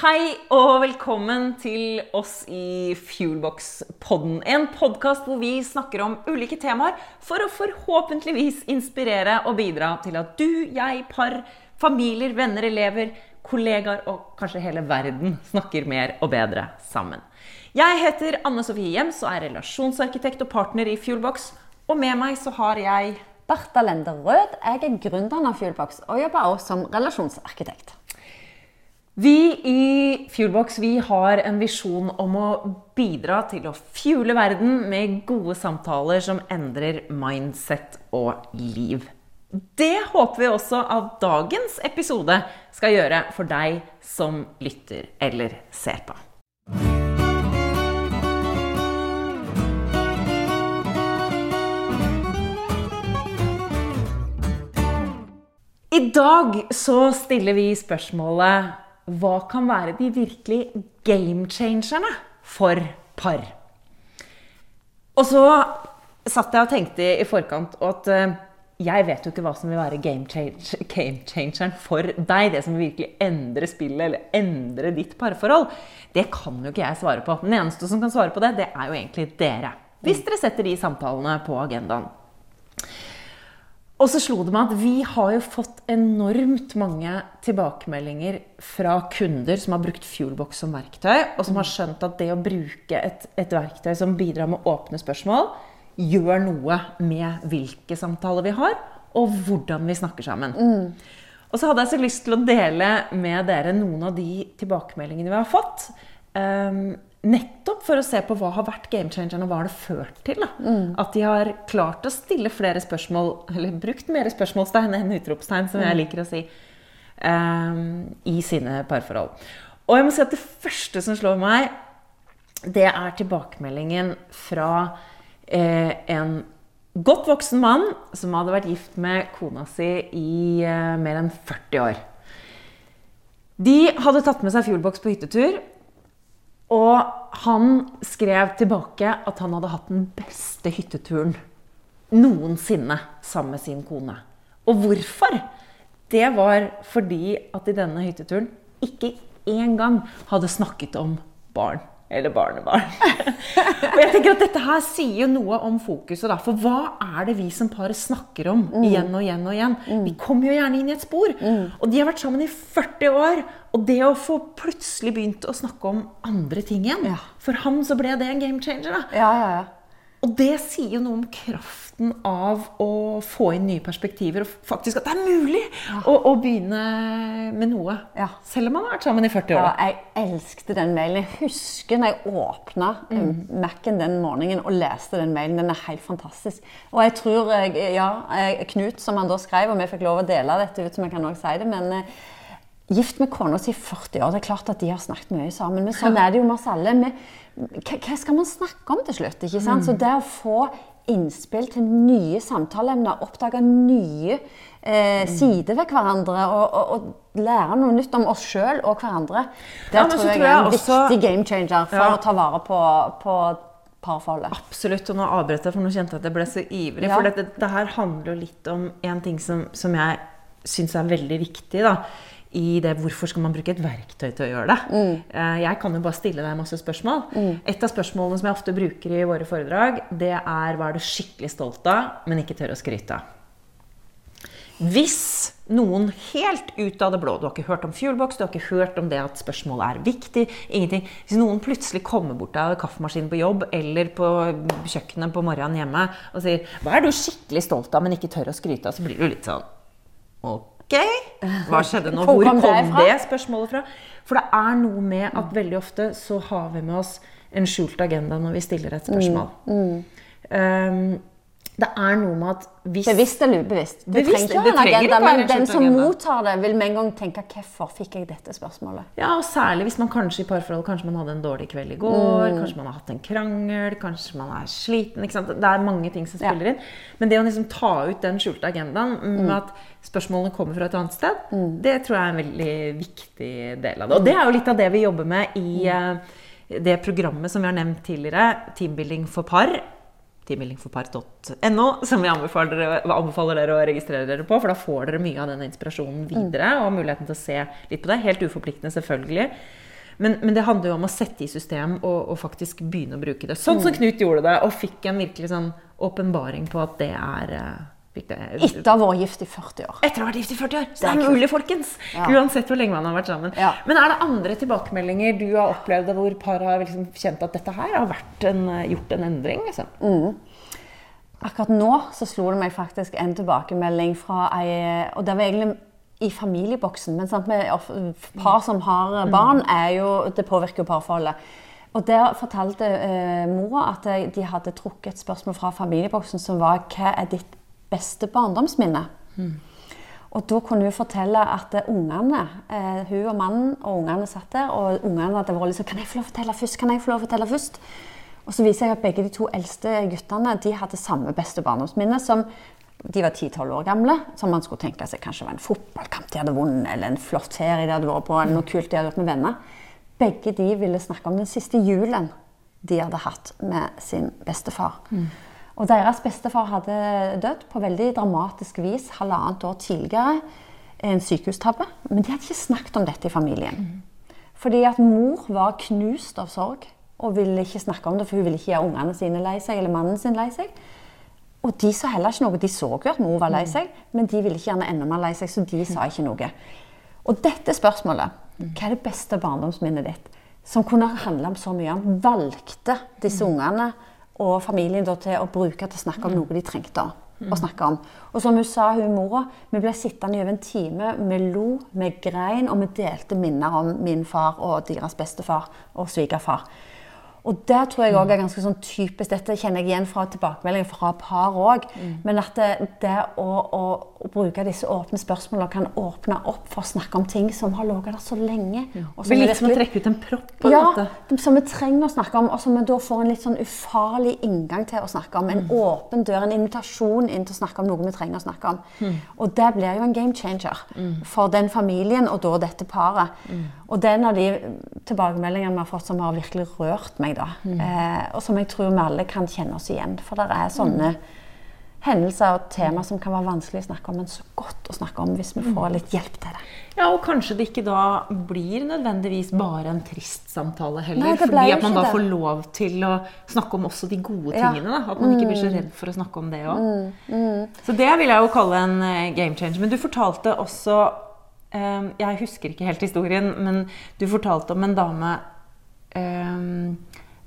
Hei og velkommen til oss i Fuelbox-podden. En podkast hvor vi snakker om ulike temaer for å forhåpentligvis inspirere og bidra til at du, jeg, par, familier, venner, elever, kollegaer og kanskje hele verden snakker mer og bedre sammen. Jeg heter Anne Sofie Hjems og er relasjonsarkitekt og partner i Fuelbox. Og med meg så har jeg Bertha Lende Rød. Jeg er gründeren av Fuelbox og jobber også som relasjonsarkitekt. Vi i Fuelbox vi har en visjon om å bidra til å fuele verden med gode samtaler som endrer mindset og liv. Det håper vi også at dagens episode skal gjøre for deg som lytter eller ser på. I dag så stiller vi spørsmålet hva kan være de virkelig game changerne for par? Og så satt jeg og tenkte i forkant at eh, jeg vet jo ikke hva som vil være game, change, game changeren for deg. Det som vil virkelig endre spillet eller endre ditt parforhold. Det kan jo ikke jeg svare på. Den eneste som kan svare på det, det er jo egentlig dere. Hvis dere setter de samtalene på agendaen. Og så slo det meg at vi har jo fått enormt mange tilbakemeldinger fra kunder som har brukt Fuelbox som verktøy, og som har skjønt at det å bruke et, et verktøy som bidrar med åpne spørsmål, gjør noe med hvilke samtaler vi har, og hvordan vi snakker sammen. Mm. Og så hadde jeg så lyst til å dele med dere noen av de tilbakemeldingene vi har fått. Um, Nettopp for å se på hva har vært gamechangeren, og hva har det ført til. Mm. At de har klart å stille flere spørsmål, eller brukt mer spørsmålstegn enn utropstegn, som jeg liker å si, um, i sine parforhold. Og jeg må si at det første som slår meg, det er tilbakemeldingen fra eh, en godt voksen mann som hadde vært gift med kona si i eh, mer enn 40 år. De hadde tatt med seg Fuelbox på hyttetur. Og han skrev tilbake at han hadde hatt den beste hytteturen noensinne sammen med sin kone. Og hvorfor? Det var fordi at i denne hytteturen ikke engang hadde snakket om barn eller barnebarn. og jeg tenker at Dette her sier jo noe om fokuset. Da. For hva er det vi som par snakker om mm. igjen og igjen? og igjen? Mm. Vi kommer jo gjerne inn i et spor. Mm. Og de har vært sammen i 40 år. Og det å få plutselig begynt å snakke om andre ting igjen ja. For ham så ble det en game changer. da. Ja, ja, ja. Og det sier jo noe om kraften av å få inn nye perspektiver. Og faktisk at det er mulig ja. å, å, begynne med noe. Ja. Selv om man har vært sammen i 40 år. Ja, jeg elsket den mailen. Jeg husker når jeg åpna mm. Mac-en den morgenen og leste den mailen. Den er helt fantastisk. Og jeg tror ja, Knut, som han da skrev, og vi fikk lov å dele dette ut, som jeg kan også si det, men eh, gift med kona si i 40 år. Det er klart at de har snakket mye sammen. Men sånn er det jo med oss alle. Hva skal man snakke om til slutt? ikke sant? Mm. Så det å få innspill til nye samtaleemner, oppdage nye eh, mm. sider ved hverandre og, og, og, lære noe nytt om oss sjøl og hverandre, det ja, tror jeg er en også, viktig game changer for ja. å ta vare på, på parforholdet. Absolutt. Og nå avbrøt jeg, for nå kjente jeg at jeg ble så ivrig. Ja. For dette, det her handler jo litt om en ting som, som jeg syns er veldig viktig. da i det hvorfor skal man bruke et verktøy til å gjøre det. Mm. Eh, jeg kan jo bare stille deg masse spørsmål. Mm. Et av spørsmålene som jeg ofte bruker i våre foredrag, det er hva er du skikkelig stolt av, men ikke tør å skryte av. Hvis noen helt ut av det blå Du har ikke hørt om Fuelbox, du har ikke hørt om det at spørsmålet er viktig. ingenting. Hvis noen plutselig kommer bort av kaffemaskinen på jobb eller på kjøkkenet på morgenen hjemme og sier 'Hva er du skikkelig stolt av, men ikke tør å skryte av?' så blir du litt sånn Ok, hva skjedde nå? Hvor kom det spørsmålet fra? For det er noe med at veldig ofte så har vi med oss en skjult agenda når vi stiller et spørsmål. Mm. Mm. Um, det er noe med at hvis Bevisst eller ubevisst. Du bevisst, trenger ikke ha en agenda, men den som agenda. mottar det, vil med en gang tenke 'Hvorfor fikk jeg dette spørsmålet?' Ja, og særlig hvis man kanskje i parforhold kanskje man hadde en dårlig kveld i går, mm. kanskje man har hatt en krangel, kanskje man er sliten. Det er mange ting som spiller ja. inn. Men det å liksom ta ut den skjulte agendaen med mm. at spørsmålene kommer fra et annet sted, mm. det tror jeg er en veldig viktig del av det. Og det er jo litt av det vi jobber med i uh, det programmet som vi har nevnt tidligere, Teambuilding for par teambuildingforpar.no, som vi anbefaler dere, anbefaler dere, å registrere dere på. For da får dere mye av den inspirasjonen videre mm. og muligheten til å se litt på det. Helt uforpliktende, selvfølgelig. Men, men det handler jo om å sette i system og, og faktisk begynne å bruke det. Sånn som Knut gjorde det, og fikk en virkelig sånn åpenbaring på at det er eh, Etter å ha vært gift i 40 år. etter å ha vært gift i 40 år. Så det er er mulig, folkens. Ja. Uansett hvor lenge man har vært sammen. Ja. Men er det andre tilbakemeldinger du har opplevd hvor par har liksom kjent at dette her har en, gjort en endring? Liksom? Mm. Akkurat nå så slo det meg faktisk en tilbakemelding fra ei Og det var egentlig i familieboksen, men sant, med par som har barn, er jo, det påvirker jo parforholdet. Og der fortalte eh, mora at de hadde trukket et spørsmål fra familieboksen som var Hva er ditt beste barndomsminne? Og da kunne hun fortelle at ungene, eh, hun og mannen og ungene satt der, og ungene hadde vært liksom Kan jeg få lov å fortelle først? Kan jeg få lov å fortelle først? Og så viser jeg at begge de to eldste guttene de hadde samme beste barndomsminne. som de var 10-12 år gamle, som man skulle tenke seg kanskje var en fotballkamp de hadde vunnet, eller en flott ferie de hadde vært på, eller noe kult de hadde gjort med venner. Begge de ville snakke om den siste julen de hadde hatt med sin bestefar. Og deres bestefar hadde dødd på veldig dramatisk vis halvannet år tidligere. En sykehustabbe. Men de hadde ikke snakket om dette i familien. Fordi at mor var knust av sorg og ville ikke snakke om det, for hun ville ikke gjøre ungene sine lei seg, eller mannen sin lei seg. Og de sa heller ikke noe. De så jo at mor var lei seg, men de ville ikke gjerne enda mer lei seg, så de sa ikke noe. Og dette spørsmålet, hva er det beste barndomsminnet ditt, som kunne handle om så mye annet, valgte disse ungene og familien da til å bruke til å snakke om noe de trengte å snakke om. Og som hun sa, hun mora, vi ble sittende i over en time, vi lo, vi grein, og vi delte minner om min far og deres bestefar og svigerfar. Og det tror jeg også er ganske sånn typisk. Dette kjenner jeg igjen fra tilbakemeldinger fra par òg. Men at det, det å, å, å bruke disse åpne spørsmålene kan åpne opp for å snakke om ting som har ligget der så lenge. og Det blir litt som å trekke ut en propp. på en ja, måte. som vi trenger å snakke om, og som vi da får en litt sånn ufarlig inngang til å snakke om. En Mm. åpen dør, en invitasjon inn til å snakke om noe vi trenger å snakke om. Mm. Og det blir jo en game changer for den familien og da dette paret. Mm. Og det er en av de tilbakemeldingene vi har fått som har virkelig rørt meg, da. Mm. Eh, og som jeg tror vi alle kan kjenne oss igjen. For det er sånne hendelser og tema som kan være vanskelig å snakke om, men så godt å snakke om hvis vi Mm. får litt hjelp til det. Ja, og kanskje det ikke da blir nødvendigvis bare en trist samtale heller. Nei, fordi at man da det. får lov til å snakke om også de gode Ja. tingene. Da. At man ikke blir så redd for å snakke om det òg. Så det vil jeg jo kalle en eh, game changer. Men du fortalte også eh, Jeg husker ikke helt historien, men du fortalte om en dame eh,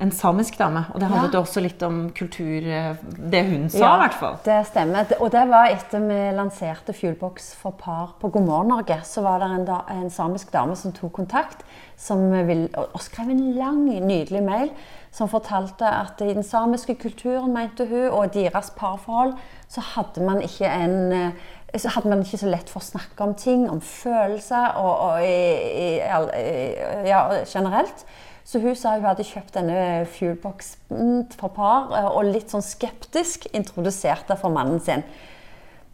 en samisk dame, og det handlet Ja. også litt om kultur eh, Det hun sa, Ja, i hvert fall. Det stemmer. Og det var etter vi lanserte Fuelbox for par på God morgen Norge. Så var det en, da, en samisk dame som tok kontakt som vil, og, skrev en lang, nydelig mail som fortalte at i den samiske kulturen, mente hun, og deres parforhold, så hadde man ikke en eh, så hadde man ikke så lett for å snakke om ting, om følelser og, og i, i, i, ja, generelt. Så hun sa hun hadde kjøpt denne fuelboxen for par, eh, og litt sånn skeptisk introduserte for mannen sin.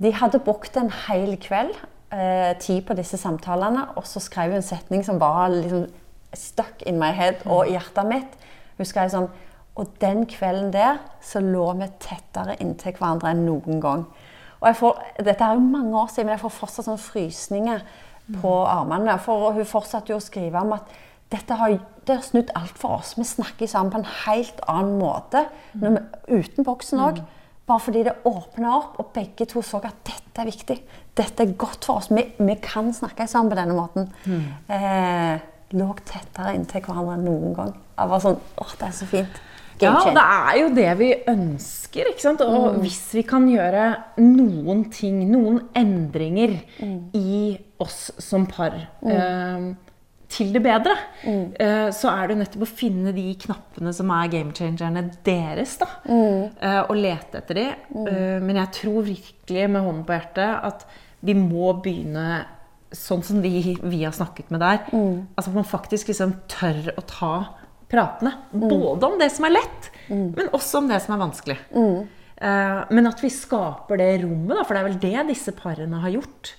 De hadde brukt en hel kveld, eh, tid på disse samtalene, og så skrev hun en setning som var liksom stuck in my head og i hjertet mitt. Hun skrev sånn Og den kvelden der så lå vi tettere inntil hverandre enn noen gang. Og jeg får, dette er jo mange år siden, men jeg får fortsatt sånn frysninger på armene. For hun fortsatte jo å skrive om at dette har, det har snudd alt for oss. Vi snakker sammen på en helt annen måte når vi, uten boksen òg. Bare fordi det åpna opp, og begge to så at dette er viktig. Dette er godt for oss. Vi, vi kan snakke sammen på denne måten. Eh, lå tettere inntil hverandre enn noen gang. Det var sånn, åh, det er så fint. Ja, Game det er jo det vi ønsker. ikke sant? Og hvis vi kan gjøre noen ting, noen endringer i oss som par eh, til det bedre, eh, så er det nettopp å finne de knappene som er gamechangerne deres. da, eh, Og lete etter de. Eh, men jeg tror virkelig med hånden på hjertet at vi må begynne sånn som vi, vi har snakket med der. Altså At man faktisk liksom tør å ta pratene. Både om det som er lett, men også om det som er vanskelig. Men at vi skaper det rommet, da, for det er vel det disse parene har gjort.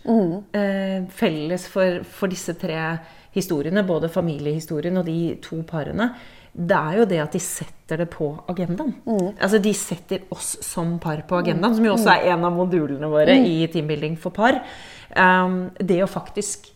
Felles for, for disse tre historiene, både familiehistorien og de to parene. Det er jo det at de setter det på agendaen. Altså De setter oss som par på agendaen, som jo også er en av modulene våre i teambuilding for par. Um, det å faktisk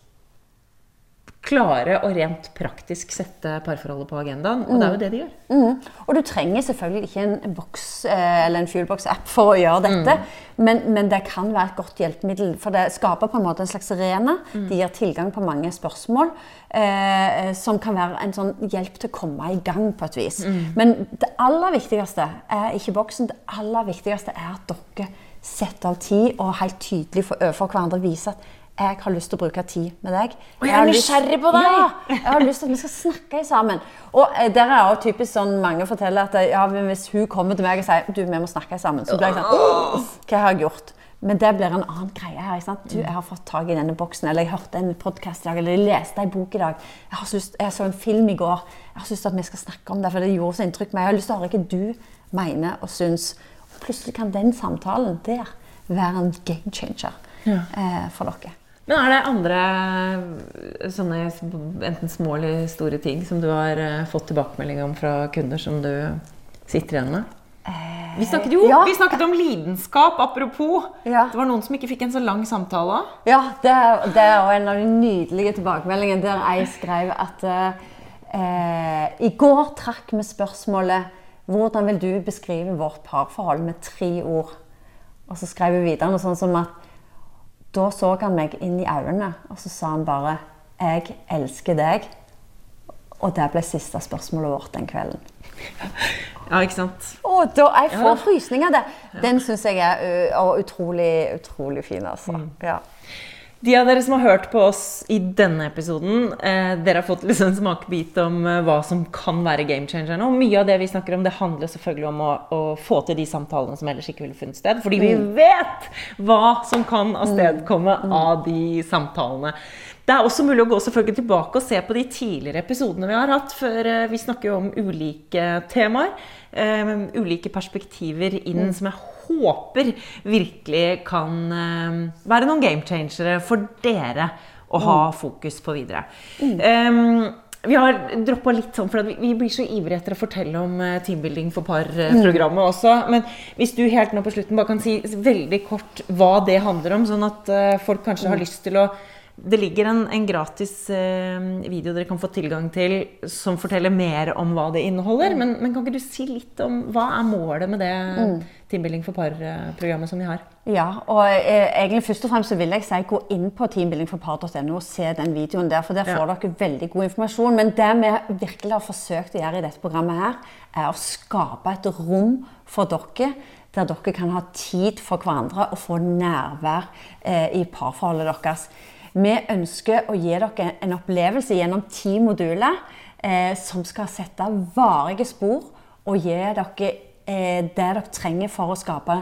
klare og rent praktisk sette parforholdet på agendaen. Og det er jo det de gjør. Mm. Og du trenger selvfølgelig ikke en boks eh, eller en Fuelbox-app for å gjøre dette, men, men, det kan være et godt hjelpemiddel. For det skaper på en måte en slags arena. De gir tilgang på mange spørsmål eh, som kan være en sånn hjelp til å komme i gang på et vis. Men det aller viktigste er ikke boksen. Det aller viktigste er at dere setter av tid og helt tydelig for, overfor hverandre viser at jeg har lyst til å bruke tid med deg. Og jeg er nysgjerrig på deg! Ja, jeg har lyst til at vi skal snakke sammen. Og eh, der er også typisk sånn mange forteller at eh, ja, hvis hun kommer til meg og sier du, vi må snakke sammen, så blir jeg sånn Hva har jeg gjort? Men det blir en annen greie her. Du, jeg har fått tak i denne boksen, eller jeg hørte en podkast i dag, eller jeg leste en bok i dag. Jeg, lyst, jeg så en film i går. Jeg har lyst til at vi skal snakke om det, for det gjorde så inntrykk på meg. Jeg har lyst til å høre hva du mener og syns. Og plutselig kan den samtalen der være en game changer eh, for dere. Men er det andre sånne enten små eller store ting som du har eh, fått tilbakemelding om fra kunder som du sitter igjen med? Vi snakket jo ja. vi snakket om lidenskap, apropos. Ja. Det var noen som ikke fikk en så lang samtale. Ja, det, det er en av de nydelige tilbakemeldingene der jeg skrev at eh, I går trakk vi spørsmålet hvordan vil du beskrive vårt parforhold med tre ord? Og så skrev vi videre noe sånt som at da så han meg inn i øynene, og så sa han bare 'Jeg elsker deg'. Og det ble siste spørsmålet vårt den kvelden. Ja, ikke sant? Og da jeg får Ja. frysninger av det. Den syns jeg er utrolig, utrolig fin, altså. Ja. De av dere som har hørt på oss i denne episoden, eh, dere har fått liksom en smakebit om eh, hva som kan være game changer nå. Mye av det vi snakker om, det handler selvfølgelig om å, å få til de samtalene som ellers ikke ville funnet sted. Fordi vi vet hva som kan avstedkomme av de samtalene. Det er også mulig å gå selvfølgelig tilbake og se på de tidligere episodene vi har hatt. For eh, vi snakker jo om ulike temaer. eh, ulike perspektiver inn som jeg håper virkelig kan eh, være noen game changere for dere å ha fokus på videre. Um, vi har droppa litt sånn, for vi, vi blir så ivrige etter å fortelle om eh, teambuilding for par-programmet også. Men hvis du helt nå på slutten bare kan si veldig kort hva det handler om, sånn at eh, folk kanskje har lyst til å det ligger en, en gratis eh, video dere kan få tilgang til som forteller mer om hva det inneholder. Men, men kan ikke du si litt om hva er målet med det Teambuilding for par-programmet som vi har? Ja, og eh, egentlig først og fremst så vil jeg si gå inn på teambuildingforpar.no og se den videoen der, for der Ja. får dere veldig god informasjon. Men det vi virkelig har forsøkt å gjøre i dette programmet her, er å skape et rom for dere der dere kan ha tid for hverandre og få nærvær eh, i parforholdet deres. Vi ønsker å gi dere en opplevelse gjennom ti moduler eh, som skal sette varige spor og gi dere eh, det dere trenger for å skape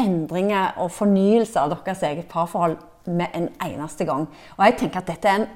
endringer og fornyelse av deres eget parforhold med en eneste gang. Og jeg tenker at dette er en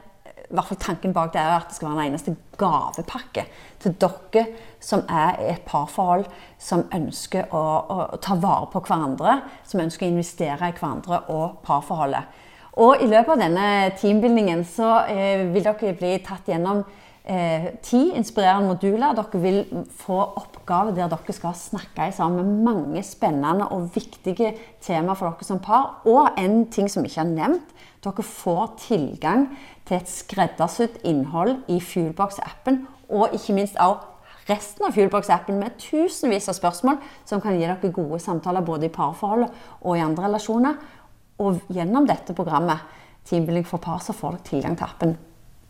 i hvert fall Tanken bak det er at det skal være en eneste gavepakke til dere som er i et parforhold som ønsker å, å, ta vare på hverandre, som ønsker å investere i hverandre og parforholdet. Og i løpet av denne teambuildingen så eh, vil dere bli tatt gjennom eh, ti inspirerende moduler. Dere vil få oppgaver der dere skal snakke sammen med mange spennende og viktige temaer for dere som par. Og en ting som ikke er nevnt, dere får tilgang til et skreddersydd innhold i Fuelbox-appen, og ikke minst også resten av Fuelbox-appen med tusenvis av spørsmål som kan gi dere gode samtaler både i parforholdet og i andre relasjoner. Og gjennom dette programmet, Teambuilding for par, så får dere tilgang til appen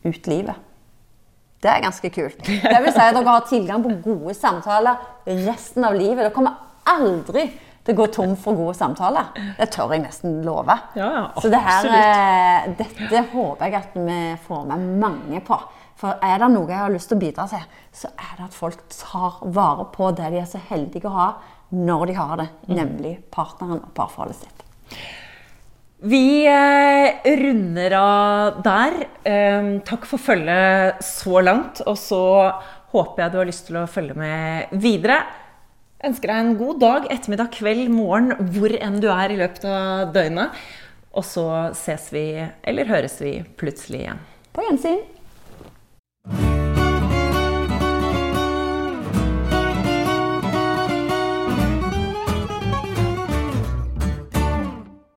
ut livet. Det er ganske kult. Det vil si at dere har tilgang på gode samtaler resten av livet. Dere kommer aldri til å gå tom for gode samtaler. Det tør jeg nesten love. Ja, ja, Så det her, eh, dette håper jeg at vi får med mange på. For er det noe jeg har lyst til å bidra til, så er det at folk tar vare på det de er så heldige å ha når de har det, nemlig partneren og parforholdet sitt. Vi eh, runder av der. Eh, takk for følget så langt. Og så håper jeg du har lyst til å følge med videre. Ønsker deg en god dag, ettermiddag, kveld, morgen, hvor enn du er i løpet av døgnet. Og så ses vi, eller høres vi, plutselig igjen. På gjensyn.